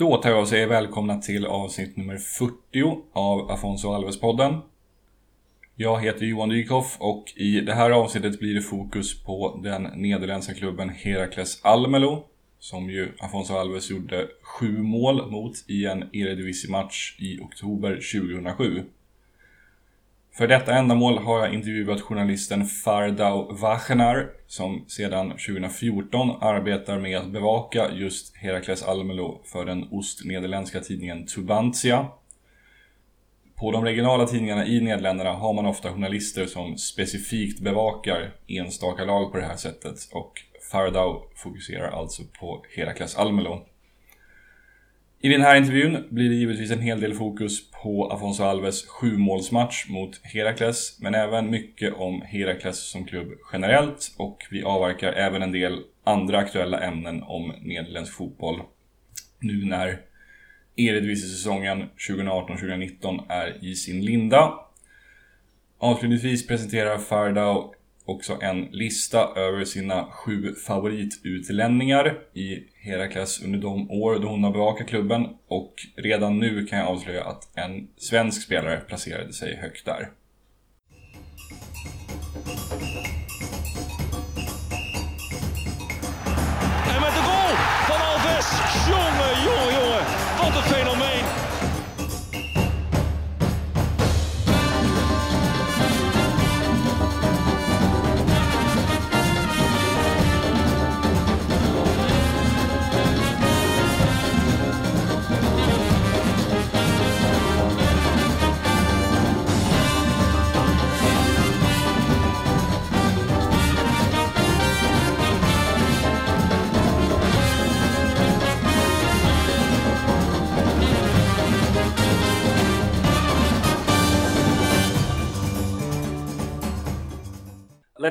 Då tar jag och säger välkomna till avsnitt nummer 40 av Afonso Alves-podden. Jag heter Johan Dykhoff och i det här avsnittet blir det fokus på den nederländska klubben Herakles Almelo som ju Afonso Alves gjorde sju mål mot i en Eredivisie-match i oktober 2007. För detta ändamål har jag intervjuat journalisten Fardau Wachenar som sedan 2014 arbetar med att bevaka just Herakles Almelo för den ostnederländska tidningen Tubantia. På de regionala tidningarna i Nederländerna har man ofta journalister som specifikt bevakar enstaka lag på det här sättet och Fardau fokuserar alltså på Herakles Almelo. I den här intervjun blir det givetvis en hel del fokus på Afonso Alves sjumålsmatch mot Herakles, men även mycket om Herakles som klubb generellt och vi avverkar även en del andra aktuella ämnen om nederländsk fotboll nu när Eredivisie-säsongen 2018-2019 är i sin linda. Avslutningsvis presenterar Fardau också en lista över sina sju favoritutlänningar i Herakles under de år då hon har bevakat klubben och redan nu kan jag avslöja att en svensk spelare placerade sig högt där.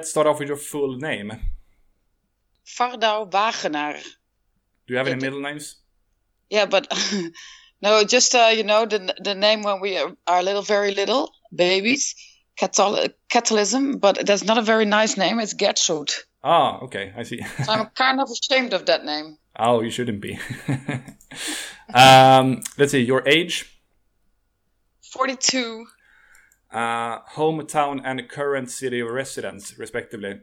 Let's start off with your full name. Fardau Wagenaar. Do you have any middle names? Yeah, but no, just uh, you know the the name when we are, are little, very little babies, Cathol- Catalysm. But that's not a very nice name. It's Gertrude. Ah, okay, I see. So I'm kind of ashamed of that name. oh, you shouldn't be. um, let's see, your age, Forty-two. Uh, hometown and current city of residence, respectively.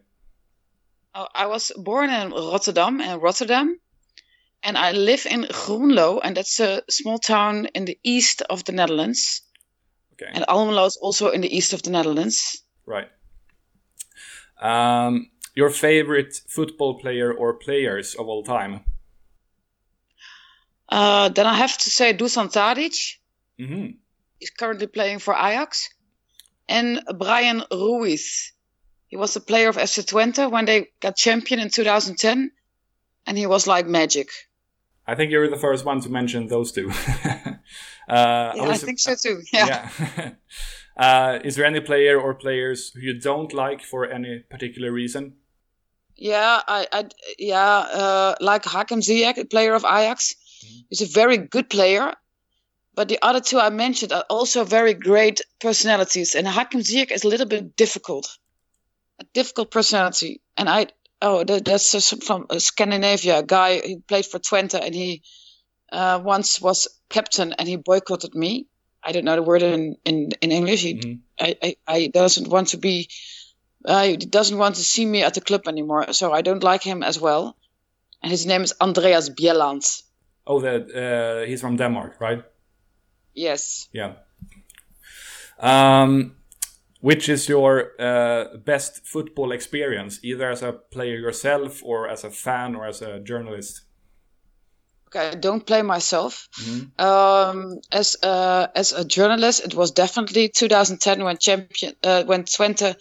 Oh, I was born in Rotterdam, in Rotterdam, and I live in Groenlo, and that's a small town in the east of the Netherlands. Okay. And Almelo is also in the east of the Netherlands. Right. Um, your favorite football player or players of all time? Uh, then I have to say Dusan Tadic. hmm He's currently playing for Ajax. And Bryan Ruiz. He was a player of FC Twente when they got champion in 2010. And he was like magic. I think you were the first one to mention those two. uh, Yeah, I, was- think so too. Yeah. yeah. uh, is there any player or players who you don't like for any particular reason? Yeah, I, I yeah, uh, like Hakim Ziyech, a player of Ajax. He's a very good player. But the other two I mentioned are also very great personalities. And Hakim Ziyech is a little bit difficult. A difficult personality. And I, oh, that, that's from Scandinavia, a guy who played for Twente and he uh, once was captain and he boycotted me. I don't know the word in, in, in English. He, Mhm. I, I, I doesn't want to be, uh, he doesn't want to see me at the club anymore. So I don't like him as well. And his name is Andreas Bjelland. Oh, the, uh, he's from Denmark, right? Yes. Yeah. Um, which is your uh, best football experience, either as a player yourself, or as a fan, or as a journalist? Okay, I don't play myself. Um, as uh, as a journalist, it was definitely 2010 when champion uh, when Twente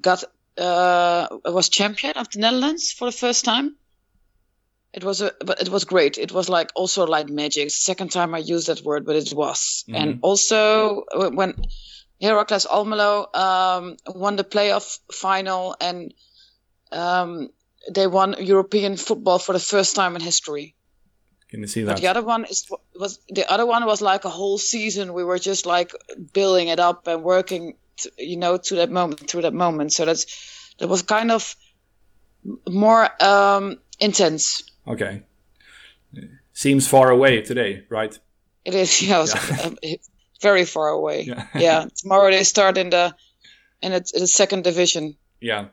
got uh, was champion of the Netherlands for the first time. It was a but it was great. It was like also like magic. Second time I used that word, but it was. And also when Heracles Almelo um, won the playoff final and um, they won European football for the first time in history. Can you see that But the other one is was the other one was like a whole season. We were just like building it up and working, t you know, to that moment, through that moment. So that's that was kind of more um, intense. Okay. Seems far away today, right? It is, yeah, Yeah. um, very far away. Yeah. Yeah. tomorrow they start in the in the, the second division. Yeah.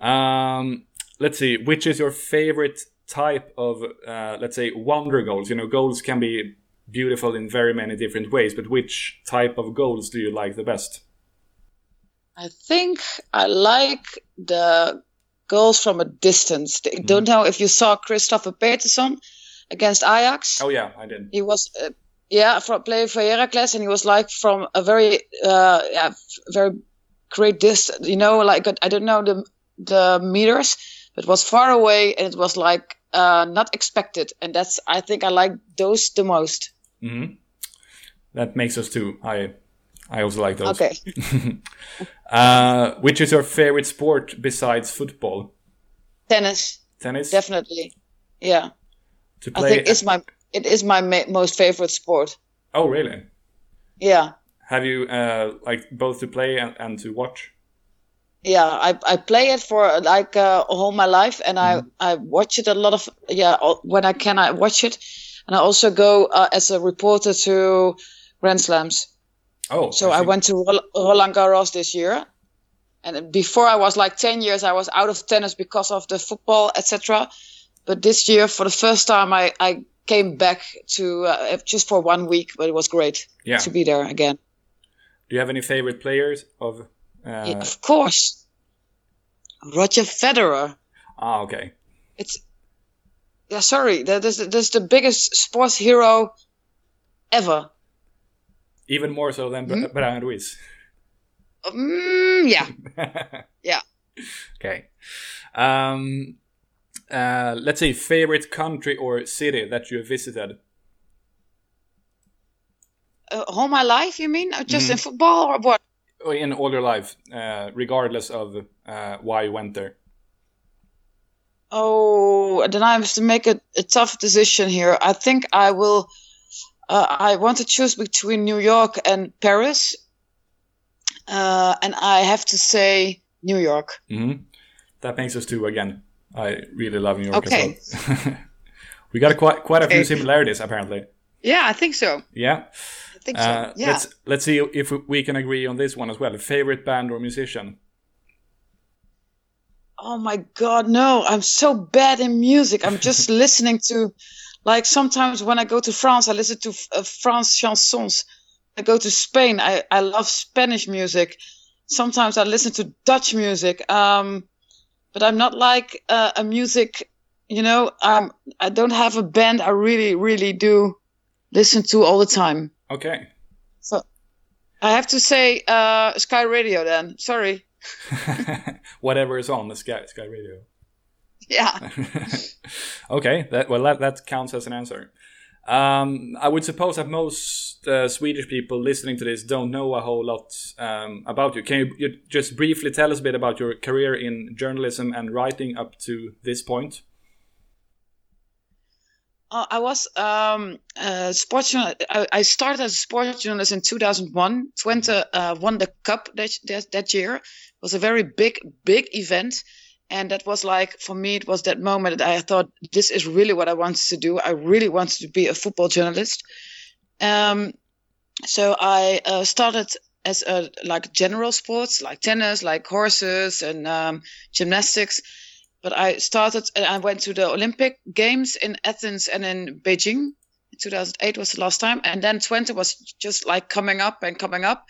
Um, let's see. Which is your favorite type of, uh, let's say, wonder goals? You know, goals can be beautiful in very many different ways, but which type of goals do you like the best? I think I like the goals from a distance. Mm-hmm. I don't know if you saw Kristoffer Peterson against Ajax. Oh yeah, I did. He was, uh, yeah, from playing for Heracles, and he was like from a very, uh, yeah, very great distance. You know, like I don't know the the meters, but it was far away, and it was like uh, not expected. And that's I think I like those the most. hmm That makes us two. I, I also like those. Okay. Uh, which is your favorite sport besides football? Tennis, Tennis. definitely. Yeah, to I play. think it's my it is my ma- most favorite sport. oh really? Yeah. Have you uh, like both to play and, and to watch? yeah i i play it for like uh, all my life and i i watch it a lot of yeah when i can i watch it and i also go uh, as a reporter to grand slams Oh, so i see. went to Rol- roland garros this year and before i was like 10 years i was out of tennis because of the football etc but this year for the first time i i came back to uh, just for one week but it was great Yeah. to be there again Do you have any favorite players of? Uh, Yeah, of course roger federer Ah, okay. it's yeah sorry that is that's the biggest sports hero ever Even more so than mm Bryan Ruiz. mm, yeah yeah Okay. Um, uh, let's say favorite country or city that you visited. uh, all my life you mean Uh, just in football or what In all your life, uh, regardless of uh, why you went there. oh then i have to make a, a tough decision here i think i will uh, i want to choose between new york and paris uh, and i have to say new york hmm That makes us two again. I really love New York Okay. as well. we got a quite quite a few similarities apparently. yeah i think so Yeah. i think so Uh, yeah Let's let's see if we can agree on this one as well. Favorite band or musician? Oh my god, no! I'm so bad in music. I'm just listening to, like sometimes when I go to France, I listen to uh, France chansons. I go to Spain, I I love Spanish music. Sometimes I listen to Dutch music. Um, but I'm not like uh, a music, you know. Um, I don't have a band I really really do listen to all the time. Okay. So I have to say uh, Sky Radio. Then sorry. Whatever is on the Sky Sky Radio. Yeah. okay, that well that, that counts as an answer. Um, I would suppose that most uh, Swedish people listening to this don't know a whole lot um, about you. Can you, you just briefly tell us a bit about your career in journalism and writing up to this point? Uh, I was um, uh, sports. I, I started as a sports journalist in 2001. Twente uh, won the cup that, that that year. It was a very big, big event, and that was like for me. It was that moment that I thought this is really what I wanted to do. I really wanted to be a football journalist. Um, so I uh, started as a like general sports, like tennis, like horses and um, gymnastics but I started and I went to the Olympic Games in Athens and in Beijing. 2008 was the last time, and then Twente was just like coming up and coming up,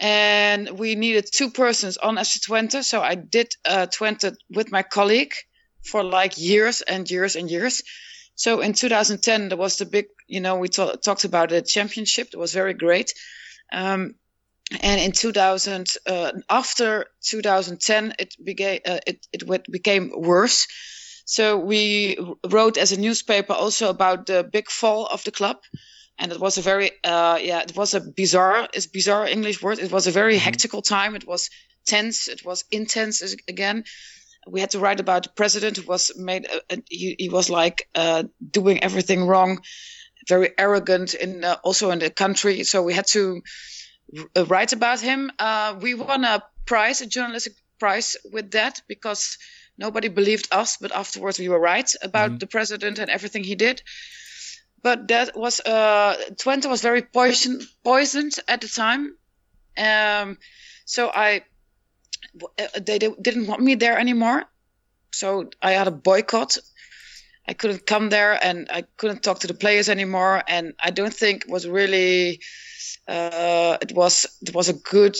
and we needed two persons on FC Twente, so I did uh, Twente with my colleague for like years and years and years. So in 2010 there was the big, you know, we ta- talked about the championship. It was very great. Um, and in 2000 uh, after 2010 it became uh, it, it became worse so we wrote as a newspaper also about the big fall of the club and it was a very uh, yeah it was a bizarre it's bizarre english word it was a very hectical time it was tense it was intense again we had to write about the president who was made uh, he, he was like uh, doing everything wrong very arrogant in uh, also in the country so we had to uh, write about him. Uh, we won a prize, a journalistic prize, with that because Nobody believed us, but afterwards we were right about mm-hmm. the president and everything he did. But that was uh, Twente was very poison, poisoned at the time, um, so I uh, they didn't want me there anymore. So I had a boycott. I couldn't come there, and I couldn't talk to the players anymore. And I don't think it was really uh, it was it was a good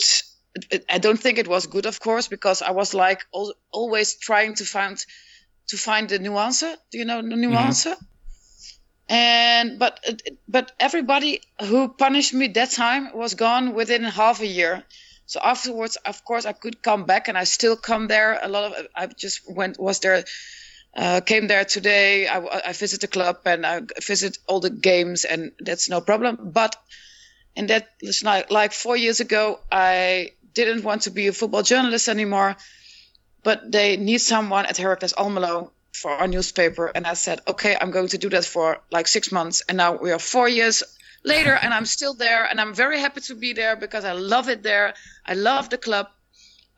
I don't think it was good, of course, because I was like al- always trying to find to find the nuance. Do you know the nuance? Mm-hmm. And but but everybody who punished me that time was gone within half a year. So afterwards, of course, I could come back, and I still come there. A lot of I just went was there, uh, came there today. I, I visit the club and I visit all the games, and that's no problem. But and that was like, like four years ago, I didn't want to be a football journalist anymore, but they need someone at Heracles Almelo for our newspaper. And I said, okay, I'm going to do that for like six months. And now we are four years later, and I'm still there. And I'm very happy to be there because I love it there. I love the club.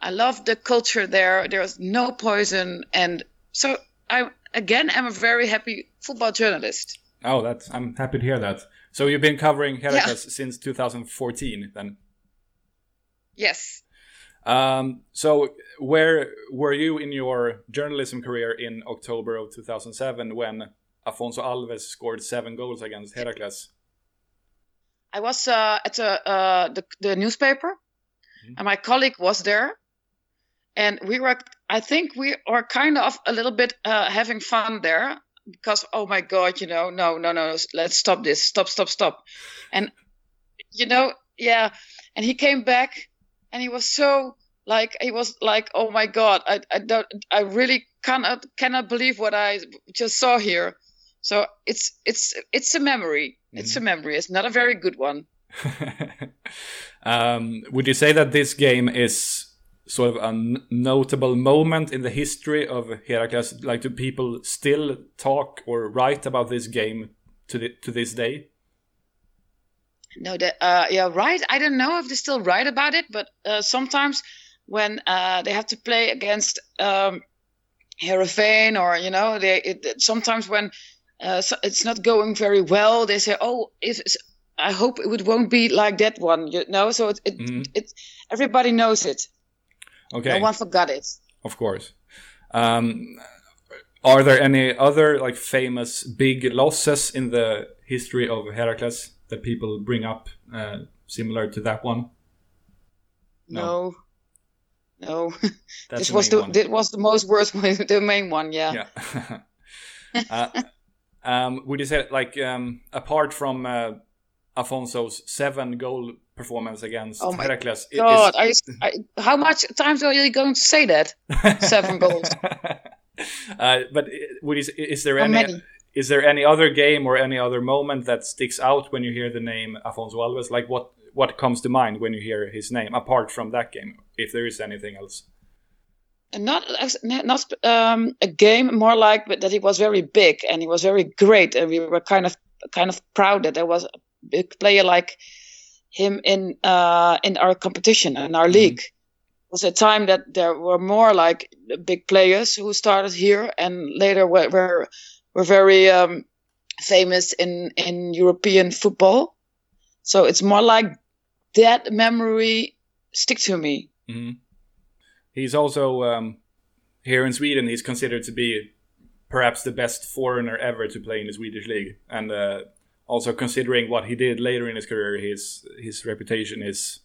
I love the culture there. There's no poison. And so I, again, am a very happy football journalist. Oh, that's, I'm happy to hear that. So you've been covering Heracles yeah. since 2014 then? Yes. Um, so where were you in your journalism career in October of 2007 when Afonso Alves scored seven goals against Heracles? I was uh, at a, uh, the, the newspaper, mm-hmm. and my colleague was there, and we were. I think we were kind of a little bit uh, having fun there because oh my god, you know, no, no, no, let's stop this, stop, stop, stop, and you know, yeah, and he came back and he was so like he was like oh my god i i don't i really cannot cannot believe what i just saw here so it's it's it's a memory it's a mm-hmm. memory it's not a very good one um, would you say that this game is sort of a n- notable moment in the history of Heracles? Like, do people still talk or write about this game to the, to this day? No, that uh, yeah, right. I don't know if they still write about it, but uh, sometimes when uh, they have to play against um, Heerenveen or you know, they it, sometimes when uh, it's not going very well, they say, "Oh, if I hope it would, won't be like that one," you know. So it it, mm-hmm. it everybody knows it. Okay. No one forgot it. Of course. Um, are there any other like famous big losses in the history of Heracles? That people bring up uh, similar to that one? No. No. no. this was the this was the most worst one, the main one, yeah. Yeah. uh, um, would you say like um, apart from uh, Afonso's seven goal performance against oh my Heracles? God, is... I, I, how much times are you going to say that? seven goals. Uh, but uh, would you, is there any many? Is there any other game or any other moment that sticks out when you hear the name Afonso Alves? Like what what comes to mind when you hear his name apart from that game, if there is anything else? Not not um, a game, more like that he was very big and he was very great, and we were kind of kind of proud that there was a big player like him in uh, in our competition in our mm-hmm. league. It was a time that there were more like big players who started here and later were, were were very um, famous in in European football. So it's more like that memory stick to me. Mm-hmm. He's also um, here in Sweden. He's considered to be perhaps the best foreigner ever to play in the Swedish league, and uh, also considering what he did later in his career, his his reputation is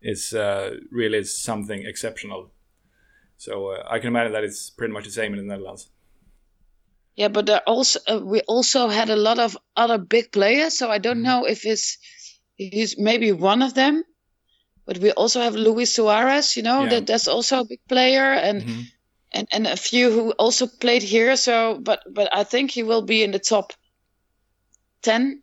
is uh, really something exceptional. So uh, I can imagine that it's pretty much the same in the Netherlands. Yeah, but there also uh, we also had a lot of other big players, so I don't mm. know if it's he's maybe one of them. But we also have Luis Suarez, you know, yeah. that that's also a big player, and mm-hmm. and and a few who also played here. So, but but I think he will be in the top ten.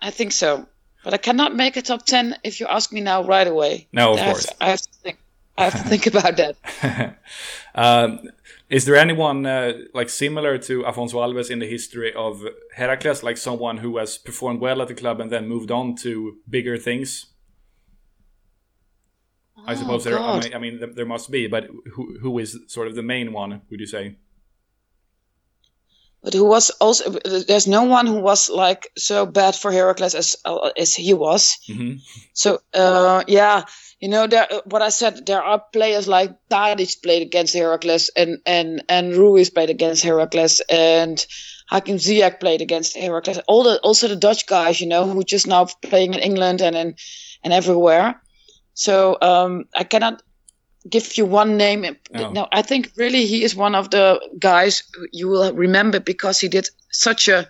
I think so, but I cannot make a top ten if you ask me now right away. No, of I course. Have I have to think. I have to think about that. um, is there anyone uh, like similar to Afonso Alves in the history of Heracles, like someone who has performed well at the club and then moved on to bigger things? I suppose there. I mean, I mean, there must be, but who who is sort of the main one? Would you say? But who was also? There's no one who was like so bad for Heracles as as he was. Mm-hmm. So uh, yeah, you know, there. What I said, there are players like Tadic played against Heracles, and and and Ruiz played against Heracles, and Hakim Ziyech played against Heracles. All the also the Dutch guys, you know, who just now playing in England and in and everywhere. So um, I cannot give you one name. Oh. No, I think really he is one of the guys you will remember because he did such a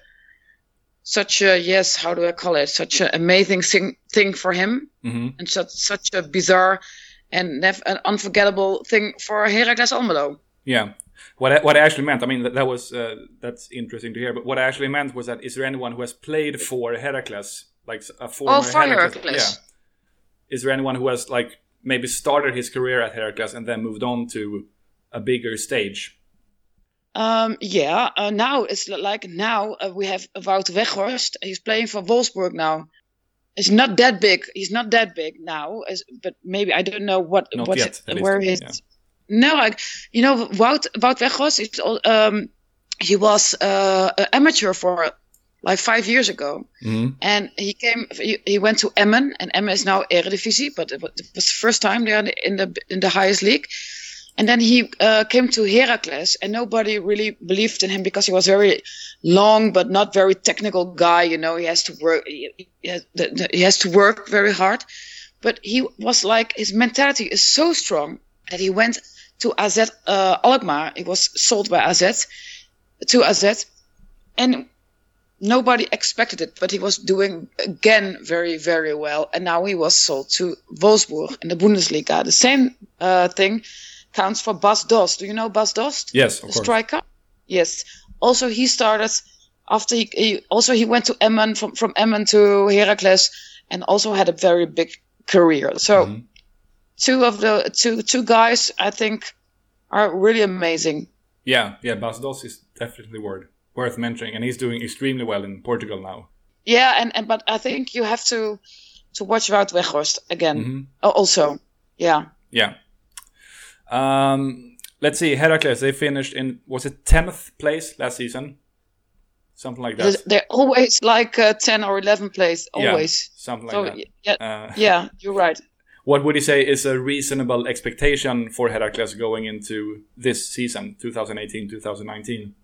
such a yes, how do I call it? Such an amazing thing thing for him, mm-hmm. and such such a bizarre and an unforgettable thing for Heracles Almelo. Yeah. What I, what I actually meant, I mean, that, that was uh, that's interesting to hear. But what I actually meant was that is there anyone who has played for Heracles, like a former oh, for Heracles? Heracles. Yeah is there anyone who has like maybe started his career at Heracles and then moved on to a bigger stage? Um, yeah, uh, now it's like now uh, we have Wout Weghorst. He's playing for Wolfsburg now. He's not that big. He's not that big now, as, but maybe I don't know what not what yet, where he's. Yeah. No, like you know, Wout Wout Weghorst. Is, um, he was uh, an amateur for like five years ago. Mm-hmm. And he came, he, he, went to Emmen, and Emmen is now Eredivisie, but it was the first time there in the in the highest league. And then he uh, came to Heracles, and nobody really believed in him because he was very long but not very technical guy. You know, he has to work. He, has, to work very hard. But he was like his mentality is so strong that he went to AZ uh, Alkmaar. He was sold by AZ to AZ, and nobody expected it, but he was doing again very, very well. And now he was sold to Wolfsburg in the Bundesliga. The same uh, thing counts for Bas Dost. Do you know Bas Dost? Yes, of the course. striker. Yes. Also, he started after he, he also he went to Emmen from from Emmen to Heracles, and also had a very big career. So, Mhm. two of the two two guys I think are really amazing. Yeah, yeah, Bas Dost is definitely worth worth mentioning, and he's doing extremely well in Portugal now. Yeah, and, and but I think you have to to watch Wout Weghorst again. Mhm. Oh, Also, yeah. Yeah. Um, let's see, Heracles. They finished in was it tenth place last season, something like that. They're, always like uh, ten or eleven place. Yeah, Always. something like so that. yeah, Uh, yeah, you're right. What would you say is a reasonable expectation for Heracles going into this season, 2018-2019?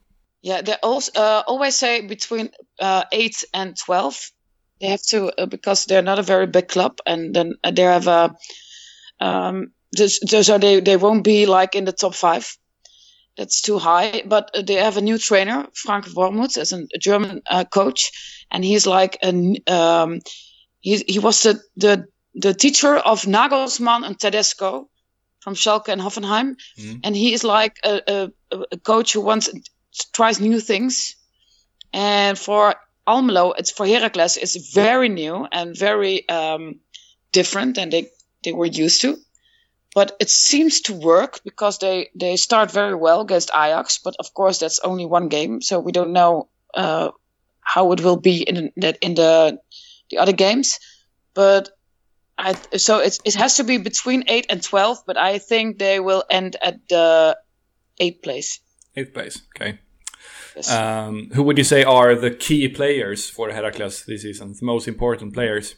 Yeah, they also uh, always say between uh, eight and twelve. They have to uh, because they're not a very big club, and then uh, they have a. Um, so they they won't be like in the top five. That's too high. But uh, they have a new trainer, Frank Wormuth, as a German uh, coach, and he's like an um, he he was the the the teacher of Nagelsmann and Tedesco from Schalke and Hoffenheim, Mhm. and he is like a, a, a coach who wants tries new things. And for Almelo, it's for Heracles, it's very new and very um, different than they, they were used to. But it seems to work because they, they start very well against Ajax. But of course, that's only one game, so we don't know uh, how it will be in the, in the the other games. But I so it it has to be between eight and twelve. But I think they will end at the eighth place. Eighth place. Okay. Yes. Um, who would you say are the key players for Heracles this season? The most important players?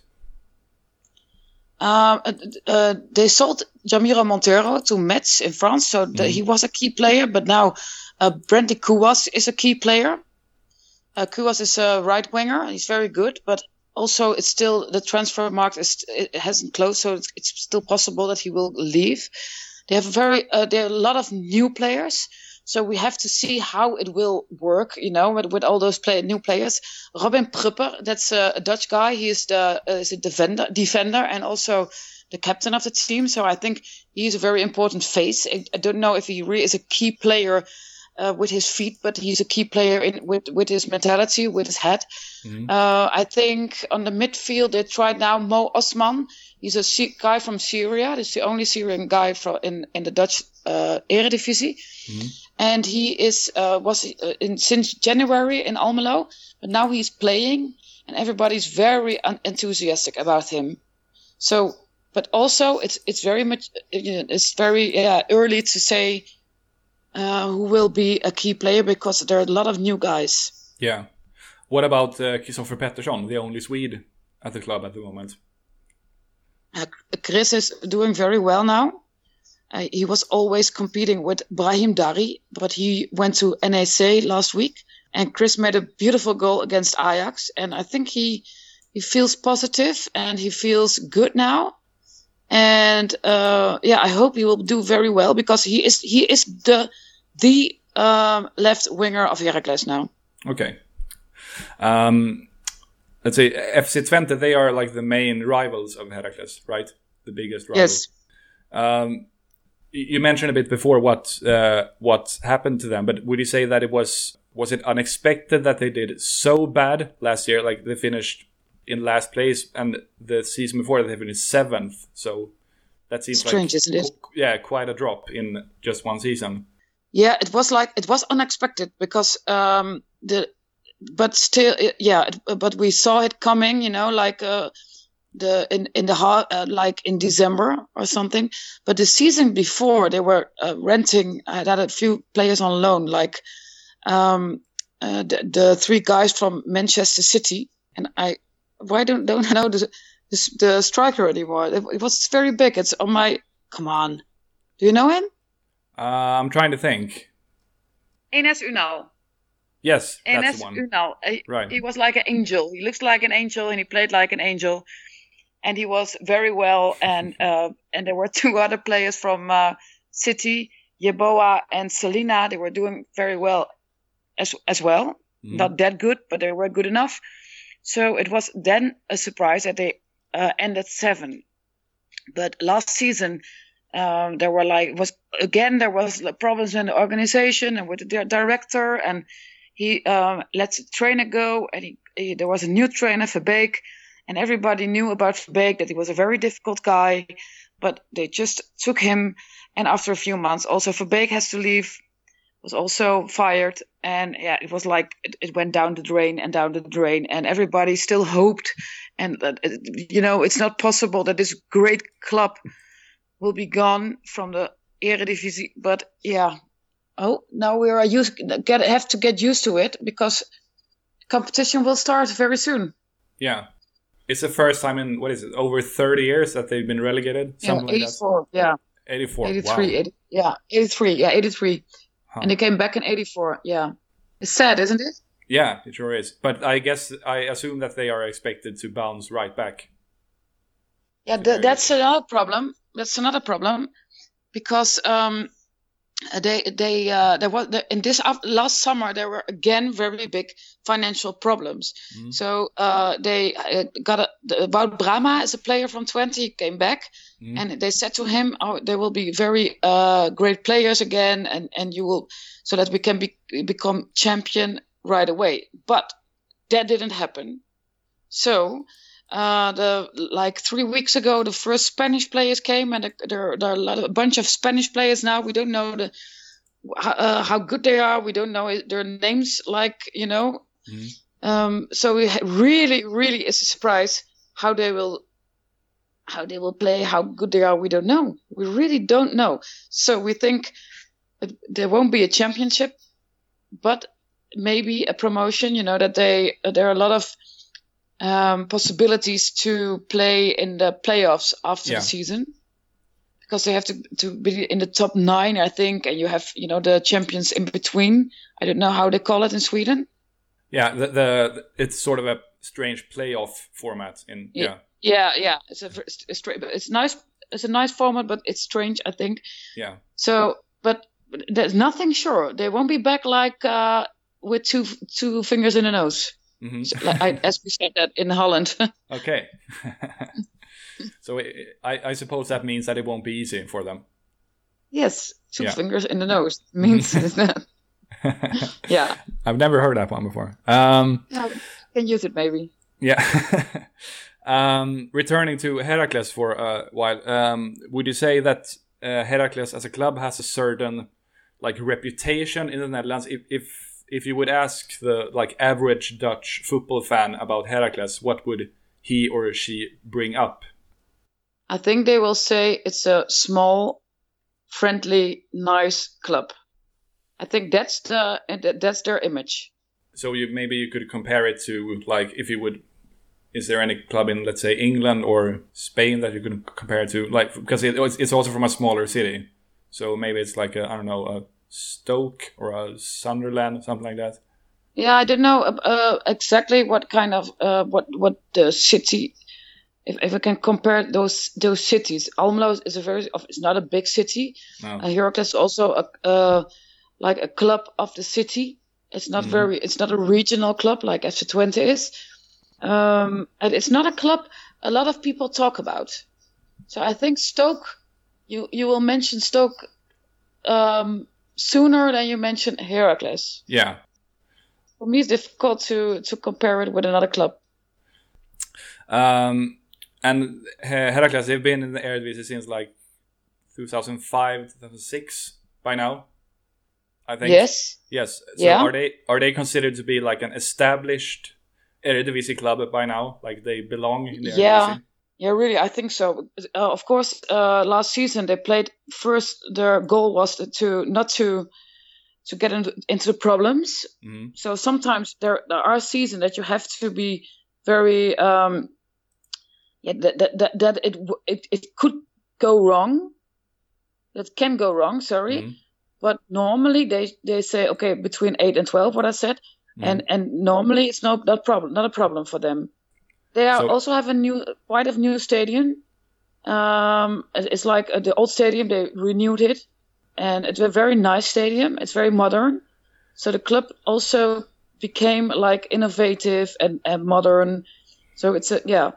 Um, uh, uh, they sold Jamiro Monteiro to Metz in France, so the, he was a key player. But now, uh, Brandley Kuwas is a key player. Uh, Kouas is a right winger. He's very good, but also it's still the transfer market is it hasn't closed, so it's, it's still possible that he will leave. They have a very uh, there are a lot of new players, so we have to see how it will work. You know, with, with all those play, new players. Robin Pröpper, that's a, a Dutch guy. He is the uh, is a defender, defender, and also the captain of the team. So I think he's a very important face. I, I don't know if he really is a key player uh, with his feet, but he's a key player in with with his mentality, with his head. Uh, I think on the midfield they tried now Mo Osman. He's a guy from Syria. He's the only Syrian guy from in in the Dutch uh, Eredivisie, and he is uh, was uh, in since January in Almelo, but now he's playing, and everybody's very un- enthusiastic about him. So but also it's it's very much it's very yeah, early to say uh, who will be a key player because there are a lot of new guys. Yeah. What about uh, Kristoffer Peterson, the only Swede at the club at the moment? Uh, Chris is doing very well now. Uh, he was always competing with Brahim Darri, but he went to NEC last week, and Chris made a beautiful goal against Ajax, and I think he he feels positive and he feels good now. And uh, yeah, I hope he will do very well because he is he is the the um, left winger of Heracles now. Okay. Um, let's say FC Twente, they are like the main rivals of Heracles, right? The biggest rivals. Yes. Um, you mentioned a bit before what uh, what happened to them, but would you say that it was was it unexpected that they did so bad last year? Like they finished in last place, and the season before they finished seventh. So that seems strange, like, isn't it? Yeah, quite a drop in just one season. Yeah, it was like it was unexpected because um, the but still yeah it, but we saw it coming you know like uh, the in in the uh, like in December or something but the season before they were uh, renting I had a few players on loan like um, uh, the, the three guys from Manchester City and I why don't don't know the the, the striker anymore it, it, was very big it's on my come on do you know him uh, I'm trying to think Enes Unal Yes, and that's the one. Unal. He, right. he was like an angel. He looks like an angel, and he played like an angel, and he was very well. And uh, and there were two other players from uh, City, Yeboah and Celina. They were doing very well, as as well. Mm. Not that good, but they were good enough. So it was then a surprise that they uh, ended seven. But last season, um, there were like was again there was problems in the organization and with the director and he um, lets the trainer go, and he, he, there was a new trainer, Verbeek, and everybody knew about Verbeek that he was a very difficult guy, but they just took him. And after a few months, also Verbeek has to leave, was also fired, and yeah, it was like it, it went down the drain and down the drain, and everybody still hoped, and uh, you know, it's not possible that this great club will be gone from the Eredivisie, but yeah, oh, now we are used, get have to get used to it because competition will start very soon. Yeah, it's the first time in what is it over thirty years that they've been relegated. Something yeah, eighty-four. Like yeah, eighty-four. Eighty-three. Wow. 80, yeah, eighty-three. Yeah, eighty-three. Huh. And they came back in eighty-four. Yeah, it's sad, isn't it? Yeah, it sure is. But I guess I assume that they are expected to bounce right back. Yeah, th- that's another problem. That's another problem because um, they they uh, there was in this last summer there were again very big financial problems. Mm-hmm. So uh, they uh, got a, about Brama as a player from Twente came back, mm-hmm. and they said to him, "Oh, there will be very uh, great players again, and and you will so that we can be, become champion right away." But that didn't happen. So uh, the like three weeks ago, the first Spanish players came, and there, there are a bunch of Spanish players now. We don't know the uh, how good they are. We don't know their names, like you know. Mm-hmm. Um, so we really, really is a surprise how they will how they will play, how good they are. We don't know. We really don't know. So we think there won't be a championship, but maybe a promotion. You know that they there are a lot of um, possibilities to play in the playoffs after yeah. the season because they have to, to be in the top nine, I think, and you have you know the champions in between. I don't know how they call it in Sweden. Yeah, the, the it's sort of a strange playoff format in yeah. Yeah, yeah, it's a, it's, it's nice. It's a nice format, but it's strange. I think. Yeah. So, but there's nothing sure. They won't be back like uh, with two two fingers in the nose. Mm-hmm. Like I, as we said that in Holland. okay. so I, I suppose that means that it won't be easy for them. Yes, two yeah. fingers in the nose means that. yeah. I've never heard that one before. Um, yeah, can use it maybe. Yeah. um, returning to Heracles for a while, um, would you say that uh, Heracles as a club has a certain like reputation in the Netherlands? If, if if you would ask the like average Dutch football fan about Heracles, what would he or she bring up? I think they will say it's a small, friendly, nice club. I think that's the that's their image. So you maybe you could compare it to like if you would. Is there any club in let's say England or Spain that you could compare it to? Like because it, it's also from a smaller city, so maybe it's like I don't know a Stoke or a Sunderland, or something like that. Yeah, I don't know uh, exactly what kind of uh, what what the city. If, if I can compare those those cities, Almelo is a very it's not a big city. No. Uh, Heracles is also a uh, like a club of the city. It's not mm-hmm. very it's not a regional club like FC Twente is, um, and it's not a club a lot of people talk about. So I think Stoke, you you will mention Stoke um, sooner than you mentioned Heracles. Yeah, for me, it's difficult to to compare it with another club. Um, and Heracles, they've been in the Eredivisie since like 2005, 2006 by now. I think. Yes. Yes. So yeah. are they are they considered to be like an established Eredivisie club by now? Like they belong in the Eredivisie? Yeah, really, I think so. Uh, of course, uh, last season they played first. Their goal was to not to to get into, into the problems. Mm-hmm. So sometimes there, there are seasons that you have to be very um, yeah that that, that, that it, it it could go wrong. That can go wrong. Sorry, mm-hmm. but normally they they say okay between eight and twelve. What I said, mm-hmm. and and normally it's no not problem not a problem for them. They are so, also have a new quite a new stadium. Um, it's like uh, the old stadium. They renewed it and it's a very nice stadium. It's very modern. So the club also became like innovative and, and modern. So it's a yeah.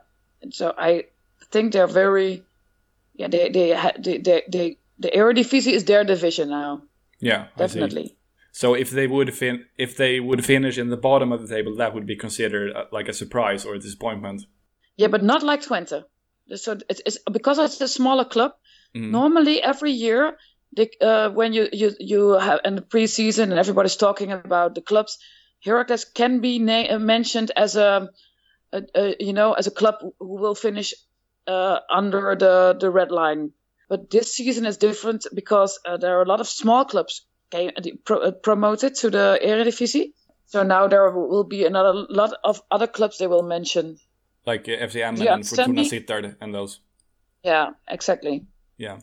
So I think they're very yeah. They they they they, they the Eredivisie is their division now. Yeah, definitely. So if they would fin- if they would finish in the bottom of the table, that would be considered uh, like a surprise or a disappointment. Yeah, but not like Twente. So it's, it's because it's a smaller club. Mm-hmm. Normally, every year they, uh, when you, you you have in the preseason and everybody's talking about the clubs, Heracles can be na- uh, mentioned as a, a, a, you know as a club who will finish uh, under the the red line. But this season is different because uh, there are a lot of small clubs came, uh, pro- uh, promoted to the Eredivisie. So now there will be another lot of other clubs they will mention, like FC Emmen and Fortuna Sittard and those. Yeah, exactly. Yeah.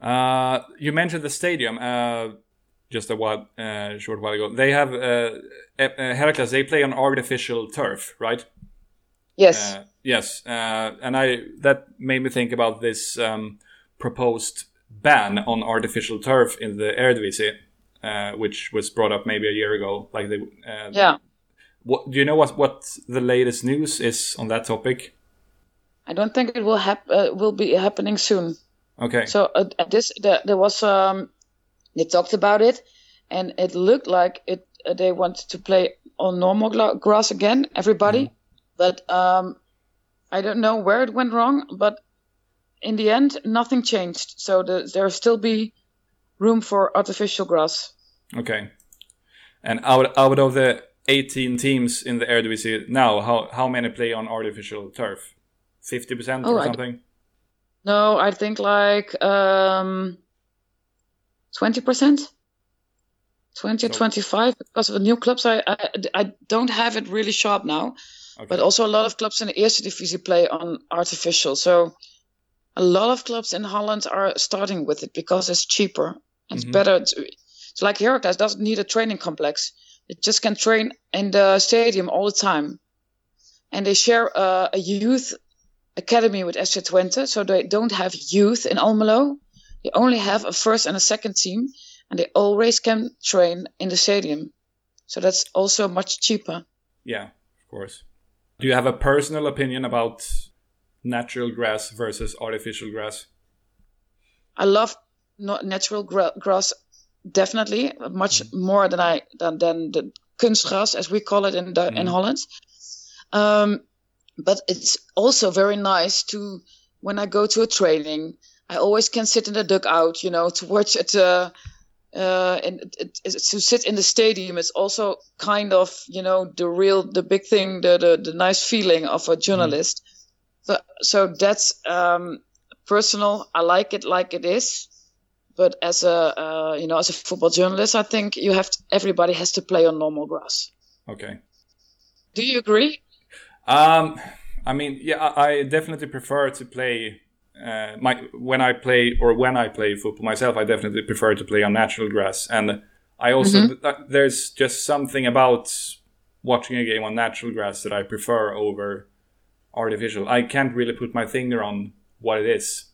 Uh, you mentioned the stadium uh, just a while, uh, short while ago. They have uh, Heracles. They play on artificial turf, right? Yes. Uh, yes, uh, and I that made me think about this um, proposed ban on artificial turf in the Eredivisie, uh, which was brought up maybe a year ago. Like they, yeah. What do you know? What what the latest news is on that topic? I don't think it will hap- will be happening soon. Okay. So uh, this the, there was um they talked about it, and it looked like it uh, they wanted to play on normal grass again, everybody, mm. but um I don't know where it went wrong, but in the end nothing changed. So the, there still be room for artificial grass. Okay. And out out of the 18 teams in the Eredivisie now, how how many play on artificial turf? 50% oh, or something? No, I think like um, 20%. 20 so, 25 because of the new clubs I, I, I don't have it really sharp now okay. but also a lot of clubs in the eerste divisie play on artificial so a lot of clubs in holland are starting with it because it's cheaper it's mm-hmm. better to, so like heracles doesn't need a training complex it just can train in the stadium all the time and they share uh, a youth academy with FC Twente, so they don't have youth in Almelo. They only have a first and a second team, and they always can train in the stadium. So that's also much cheaper. Yeah, of course. Do you have a personal opinion about natural grass versus artificial grass? I love natural gra- grass definitely much mm. more than I than, than the kunstgras as we call it in the, mm. in Holland. Um, but it's also very nice to when I go to a training, I always can sit in the dugout, you know, to watch it. Uh, uh, and it, it, to sit in the stadium is also kind of, you know, the real, the big thing, the the, the nice feeling of a journalist. Mm. So, so that's um, personal. I like it like it is. But as a uh, you know as a football journalist, I think you have to, everybody has to play on normal grass. Okay. Do you agree? Um, I mean, yeah, I definitely prefer to play. Uh, my when I play or when I play football myself, I definitely prefer to play on natural grass, and I also Mm-hmm. th- there's just something about watching a game on natural grass that I prefer over artificial. I can't really put my finger on what it is,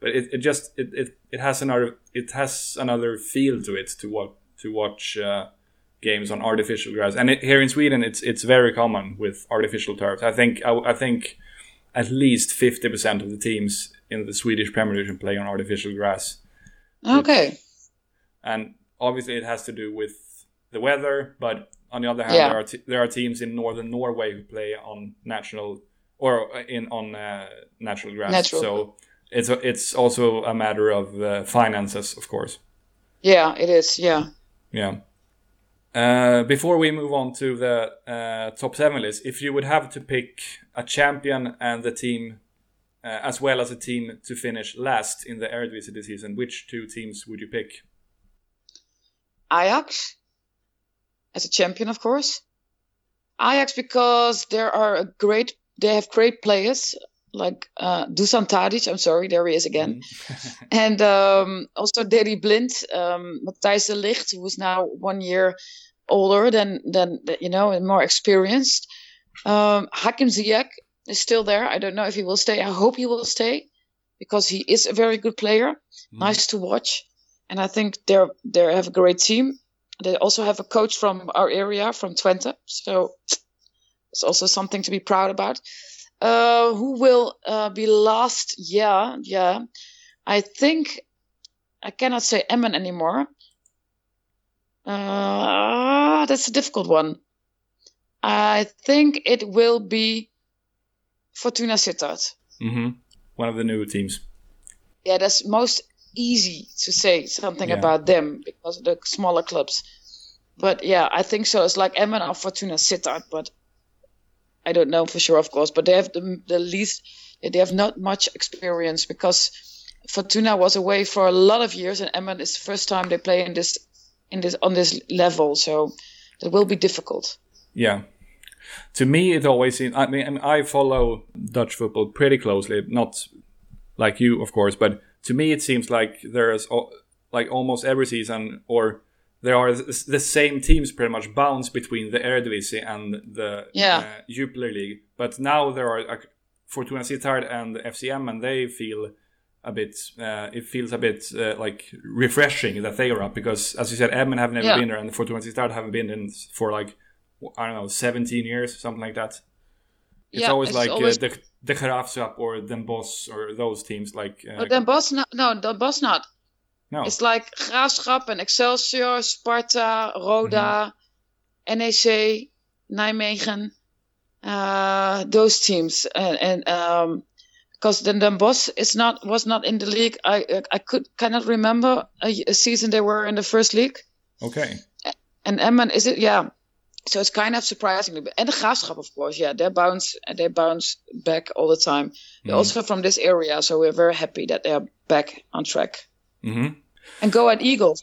but it, it just it, it, it has another it has another feel to it to what to watch uh, games on artificial grass. And it, here in Sweden, it's it's very common with artificial turf. I think I, I think at least fifty percent of the teams in the Swedish Premier Division play on artificial grass, Okay. and obviously it has to do with the weather. But on the other hand, Yeah. there are t- there are teams in northern Norway who play on natural or in on uh, natural grass. Natural. So it's a, it's also a matter of uh, finances, of course. Yeah, it is. Yeah. Yeah. Uh, before we move on to the uh, top seven list, if you would have to pick a champion and the team, uh, as well as a team to finish last in the Eredivisie this season, which two teams would you pick? Ajax as a champion, of course. Ajax because there are a great, they have great players like uh, Dusan Tadic. I'm sorry, there he is again, and um, also Daley Blind, um, Matthijs de Ligt, who is now one year older than than you know and more experienced. Um, Hakim Ziyech is still there. I don't know if he will stay. I hope he will stay because he is a very good player. Nice to watch, and I think they're they have a great team. They also have a coach from our area, from Twente, so it's also something to be proud about. Uh, who will uh, be last? Yeah, yeah. I think I cannot say Emmen anymore. Uh, that's a difficult one. I think it will be Fortuna Sittard. hmm One of the newer teams. Yeah, that's most easy to say something Yeah. about them because of the smaller clubs. But yeah, I think so. It's like Emmen or Fortuna Sittard, but I don't know for sure, of course. But they have the, the least, they have not much experience because Fortuna was away for a lot of years, and Emmen is the first time they play in this, in this on this level. So it will be difficult. Yeah. To me, it always seems. I mean, I I follow Dutch football pretty closely. Not like you, of course, but to me, it seems like there's like almost every season, or there are th- the same teams pretty much bounce between the Eredivisie and the Yeah. uh, Jupiler League. But now there are uh, Fortuna Sittard and FCM, and they feel a bit. Uh, it feels a bit uh, like refreshing that they are up because, as you said, Emmen have never Yeah. been there, and Fortuna Sittard haven't been in for like I don't know, 17 years, something like that. It's Yeah, always it's like always- uh, the the Graafschap or Den Bosch or those teams. Like uh, But then Bos, no, no, the Bos not. No, It's like Graafschap and Excelsior, Sparta, Roda, Mm-hmm. NEC, Nijmegen, uh, those teams, and, and um, because then Den Bosch is not was not in the league. I I could cannot remember a, a season they were in the first league. okay, And Emmen is it? Yeah. So it's kind of surprisingly, and the Graafschap, of course, yeah, they bounce they bounce back all the time. They're also from this area, so we're very happy that they are back on track. hmm And Go Ahead Eagles,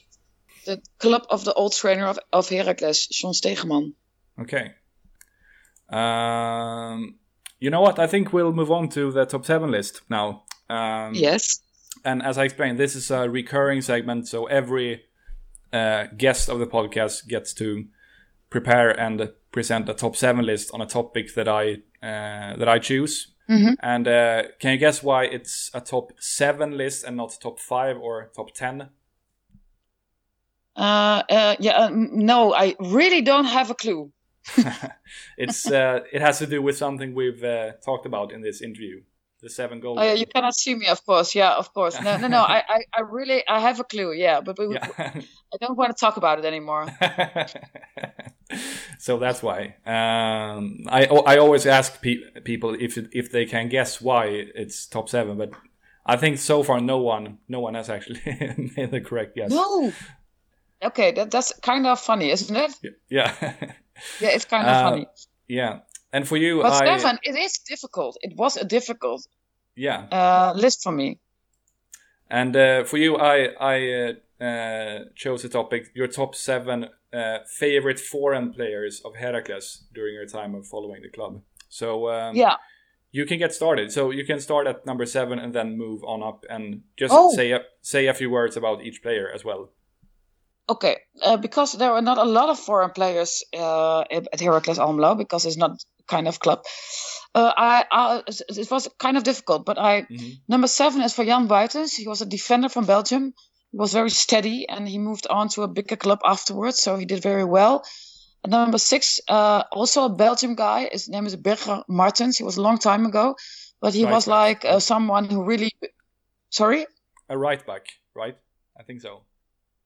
the club of the old trainer of, of Heracles, John Stegeman. okay. Um, you know what? I think we'll move on to the top seven list now. Um, Yes. And as I explained, this is a recurring segment, so every uh, guest of the podcast gets to prepare and present a top seven list on a topic that I uh, that I choose. And uh, can you guess why it's a top seven list and not top five or top ten? Uh, uh, yeah, uh, no, I really don't have a clue. It's uh, it has to do with something we've uh, talked about in this interview. The seven goal. Oh, yeah, you cannot see me, of course. Yeah, of course. No, no, no. I, I, I really, I have a clue. Yeah, but we, Yeah. I don't want to talk about it anymore. so that's why um, I I always ask pe- people if if they can guess why it's top seven, but I think so far no one no one has actually made the correct guess. No. Okay, that, that's kind of funny, isn't it? Yeah, Yeah, it's kind of Uh, funny. yeah. And for you, But I Stefan, it is difficult. It was a difficult yeah uh, list for me. And uh, for you, I I uh, uh, chose a topic: your top seven uh, favorite foreign players of Heracles during your time of following the club. So um, yeah, you can get started. So you can start at number seven and then move on up, and just Oh. say a, say a few words about each player as well. Okay, uh, because there are not a lot of foreign players uh, at Heracles Almelo because it's not kind of club. Uh, I, I it was kind of difficult, but I Mhm. number seven is for Jan Wuytens. He was a defender from Belgium. He was very steady, and he moved on to a bigger club afterwards, so he did very well. And number six, uh, also a Belgium guy. His name is Birger Maertens. He was a long time ago, but he Right was back. like uh, someone who really. Sorry. A right back, right? I think so.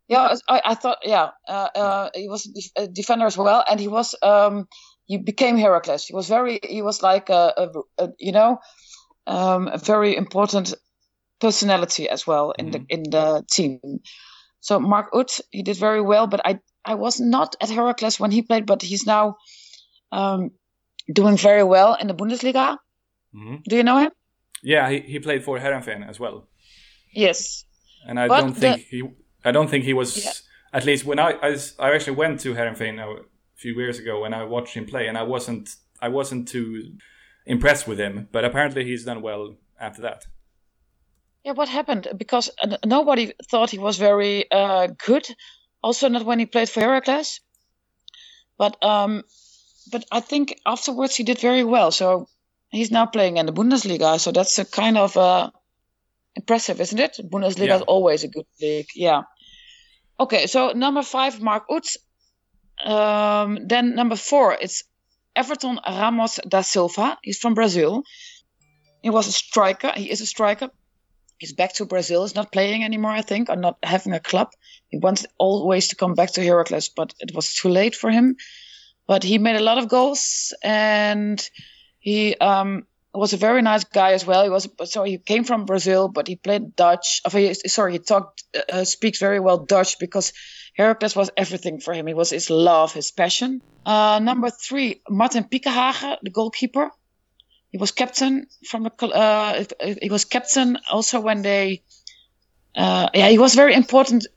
Yeah, I, I thought, yeah, uh, uh, he was a, a defender as well, and he was, um, he became Heracles. He was very, he was like a, a, a you know, um, a very important personality as well in the in the team. So Mark Uth, he did very well, but I I was not at Heracles when he played, but he's now um, doing very well in the Bundesliga. Mhm. Do you know him? Yeah, he, he played for Heerenveen as well, Yes. and I But don't think he I don't think he was Yeah. at least when I I actually went to Heerenveen a few years ago and I watched him play, and I wasn't I wasn't too impressed with him, but apparently he's done well after that. Yeah, what happened? Because nobody thought he was very uh, good. Also, not when he played for Heracles. But um, but I think afterwards he did very well. So he's now playing in the Bundesliga. So that's a kind of uh, impressive, isn't it? Bundesliga Yeah. is always a good league. Yeah. Okay, so number five, Mark Uth. Um, then number four, it's Everton Ramos da Silva. He's from Brazil. He was a striker. He is a striker. He's back to Brazil. He's not playing anymore, I think, or not having a club. He wanted always to come back to Heracles, but it was too late for him. But he made a lot of goals, and he um, was a very nice guy as well. He was so he came from Brazil, but he played Dutch. Sorry, he talked uh, speaks very well Dutch because Heracles was everything for him. It was his love, his passion. Uh, number three, Martin Pieckenhagen, the goalkeeper. He was captain from the. Uh, he was captain also when they. Uh, yeah, he was very important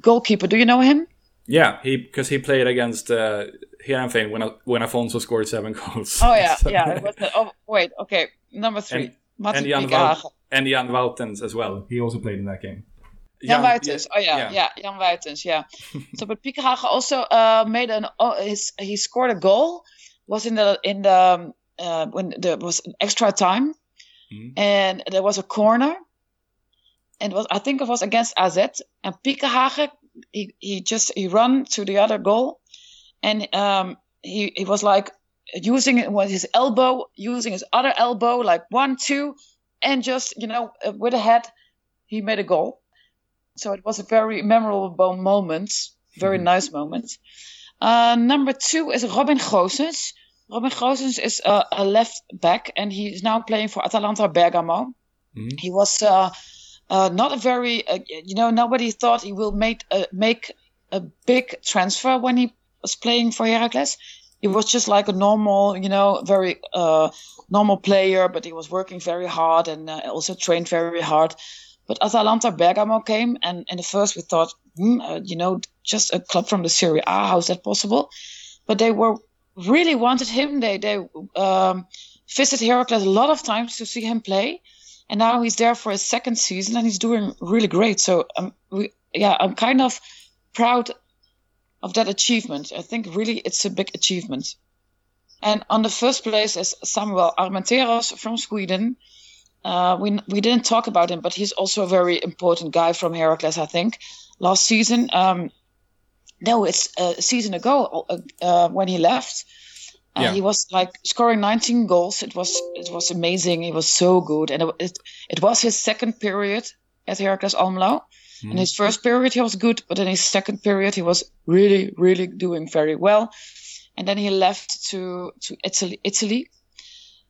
goalkeeper. Do you know him? Yeah, he because he played against uh, Heerenveen when when Afonso scored seven goals. Oh yeah, So- yeah. The, oh wait, okay. Number three, And- Martin and Jan, Pieckenhagen. Wout- and Jan Wuytens as well. He also played in that game. Jan Wuytens. Oh yeah, yeah, Jan Wuytens. Yeah. so, but Pieckenhagen also uh, made an. Oh, his, he scored a goal. Was in the in the uh, when there was an extra time, Mhm. and there was a corner, and it was I think it was against AZ, and Pieckenhagen he he just he run to the other goal, and um he he was like using it with his elbow, using his other elbow, like one two, and just you know with a head, he made a goal. So it was a very memorable moment, very nice moment. Uh, number two is Robin Gosens. Robin Gosens is a, a left back, and he is now playing for Atalanta Bergamo. Mhm. He was uh, uh, not a very, uh, you know, nobody thought he will make a, make a big transfer when he was playing for Heracles. He was just like a normal, you know, very uh, normal player, but he was working very hard and uh, also trained very hard. But Atalanta Bergamo came, and in the first we thought, hmm, uh, you know, just a club from the Serie A, how is that possible? But they were really wanted him. They they um, visited Heracles a lot of times to see him play, and now he's there for his second season, and he's doing really great. So um, we, yeah, I'm kind of proud of that achievement. I think really it's a big achievement. And on the first place is Samuel Armenteros from Sweden. Uh, we we didn't talk about him, but he's also a very important guy from Heracles. I think last season, um, no, it's a season ago uh, uh, when he left. Uh, Yeah. He was like scoring 19 goals. It was it was amazing. He was so good, and it it, it was his second period at Heracles Almelo. In his first period, he was good, but in his second period, he was really, really doing very well. And then he left to to Italy, Italy,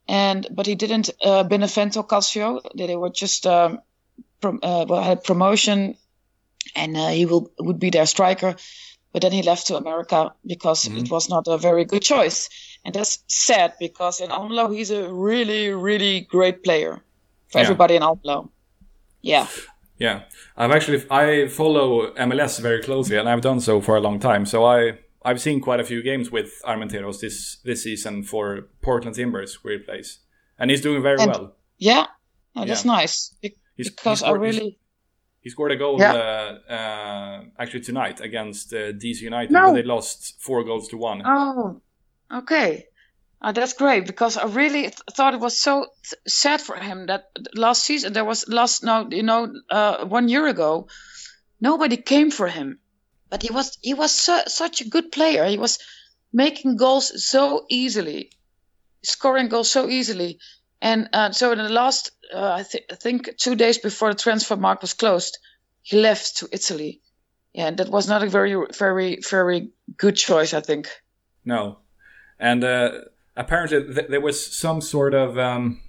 and but he didn't uh, Benevento Calcio. They were just um, prom- uh, well, had promotion, and uh, he will would be their striker. But then he left to America because it was not a very good choice, and that's sad because in Almelo he's a really, really great player for Yeah. everybody in Almelo. Yeah. Yeah, I've actually I follow MLS very closely, and I've done so for a long time. So I I've seen quite a few games with Armenteros this this season for Portland Timbers where he plays, and he's doing very And- well. Yeah, oh, that's Yeah. nice He's, I scored, he's- really he scored a goal Yeah. uh, uh, actually tonight against uh, DC United, No. but they lost four goals to one. oh okay. Uh, that's great because I really th- thought it was so th- sad for him that last season there was last no you know uh, one year ago nobody came for him, but he was he was su- such a good player. He was making goals so easily, scoring goals so easily, and uh, so in the last uh, I, th- I think two days before the transfer market was closed, he left to Italy. Yeah, and that was not a very very very good choice. I think. No, and uh, apparently th- there was some sort of um,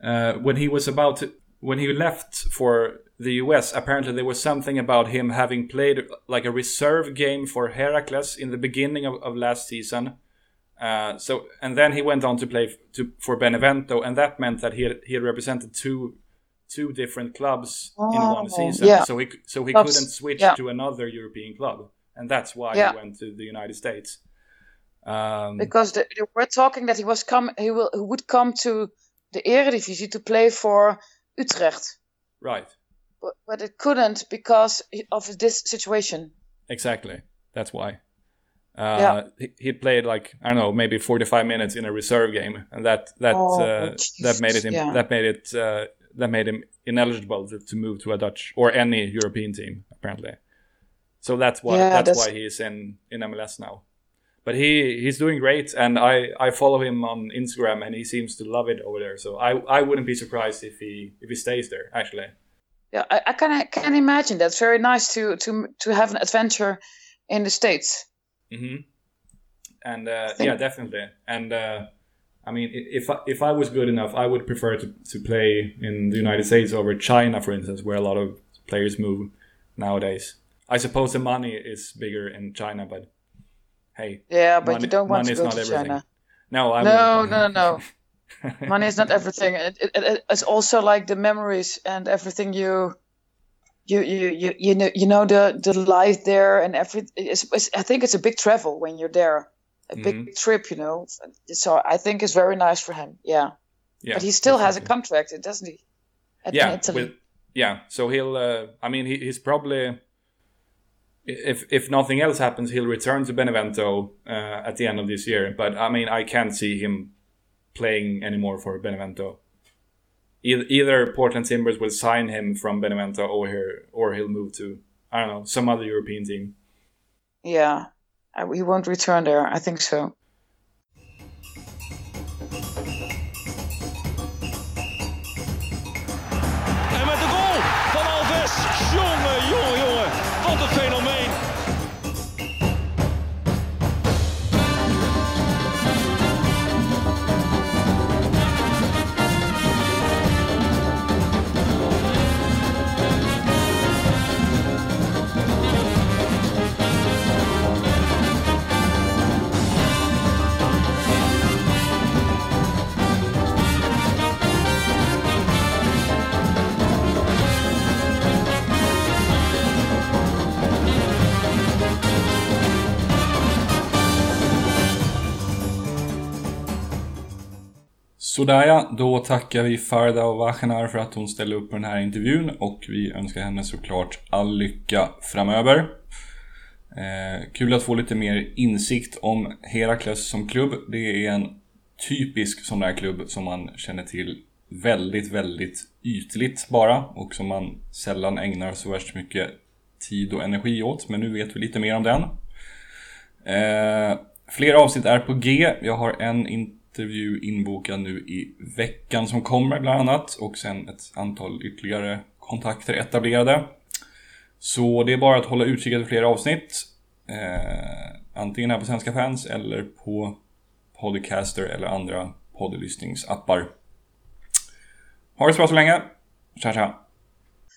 uh, when he was about to, when he left for the US. Apparently there was something about him having played like a reserve game for Heracles in the beginning of, of last season. Uh, so and then he went on to play to, for Benevento, and that meant that he had, he had represented two two different clubs in one season. yeah. So he so he Clubs, couldn't switch yeah. to another European club, and that's why Yeah. he went to the United States. Um, because the, they were talking that he was come he will he would come to the Eredivisie to play for Utrecht, right, but, but it couldn't because of this situation. exactly. That's why. Uh, Yeah. he, he played like I don't know, maybe forty-five minutes in a reserve game, and that that Oh, uh, that made it yeah. that made it uh, that made him ineligible to, to move to a Dutch or any European team apparently. So that's why Yeah, that's, that's- why he's in in MLS now. But he he's doing great, and I I follow him on Instagram, and he seems to love it over there. So I I wouldn't be surprised if he if he stays there actually. Yeah, I, I can can imagine that's very nice to to to have an adventure in the states. hmm And uh, yeah, definitely. And uh, I mean, if I, if I was good enough, I would prefer to, to play in the United States over China, for instance, where a lot of players move nowadays. I suppose the money is bigger in China, but hey, Yeah, but money, you don't want to go to everything. China. No, I No, wouldn't. no, no. Money is not everything. It, it, it, it's also like the memories and everything you. You, you, you, you know you know the, the life there and every it's, it's, I think it's a big travel when you're there a big Mhm. trip you know so I think it's very nice for him yeah yeah, but he still has a contract, doesn't he? At yeah, with, yeah. So he'll. Uh, I mean, he, he's probably. If if nothing else happens, he'll return to Benevento uh, at the end of this year. But I mean, I can't see him playing anymore for Benevento. Either, Portland Timbers will sign him from Benevento, or here, or he'll move to I don't know some other European team. yeah, he won't return there. I think so. Sådär ja, då tackar vi Farda och Vahenar för att hon ställde upp på den här intervjun och vi önskar henne såklart all lycka framöver. Eh, kul att få lite mer insikt om Herakles som klubb. Det är en typisk sån där klubb som man känner till väldigt, väldigt ytligt bara och som man sällan ägnar så värst mycket tid och energi åt. Men nu vet vi lite mer om den. Eh, Fler avsnitt är på G. Jag har en intervju inbokad nu i veckan som kommer bland annat. Och sen ett antal ytterligare kontakter etablerade. Så det är bara att hålla utkik efter fler avsnitt. Eh, antingen här på Svenska fans eller på Podcaster eller andra poddlyssningsappar. Ha det så bra så länge. Tja tja!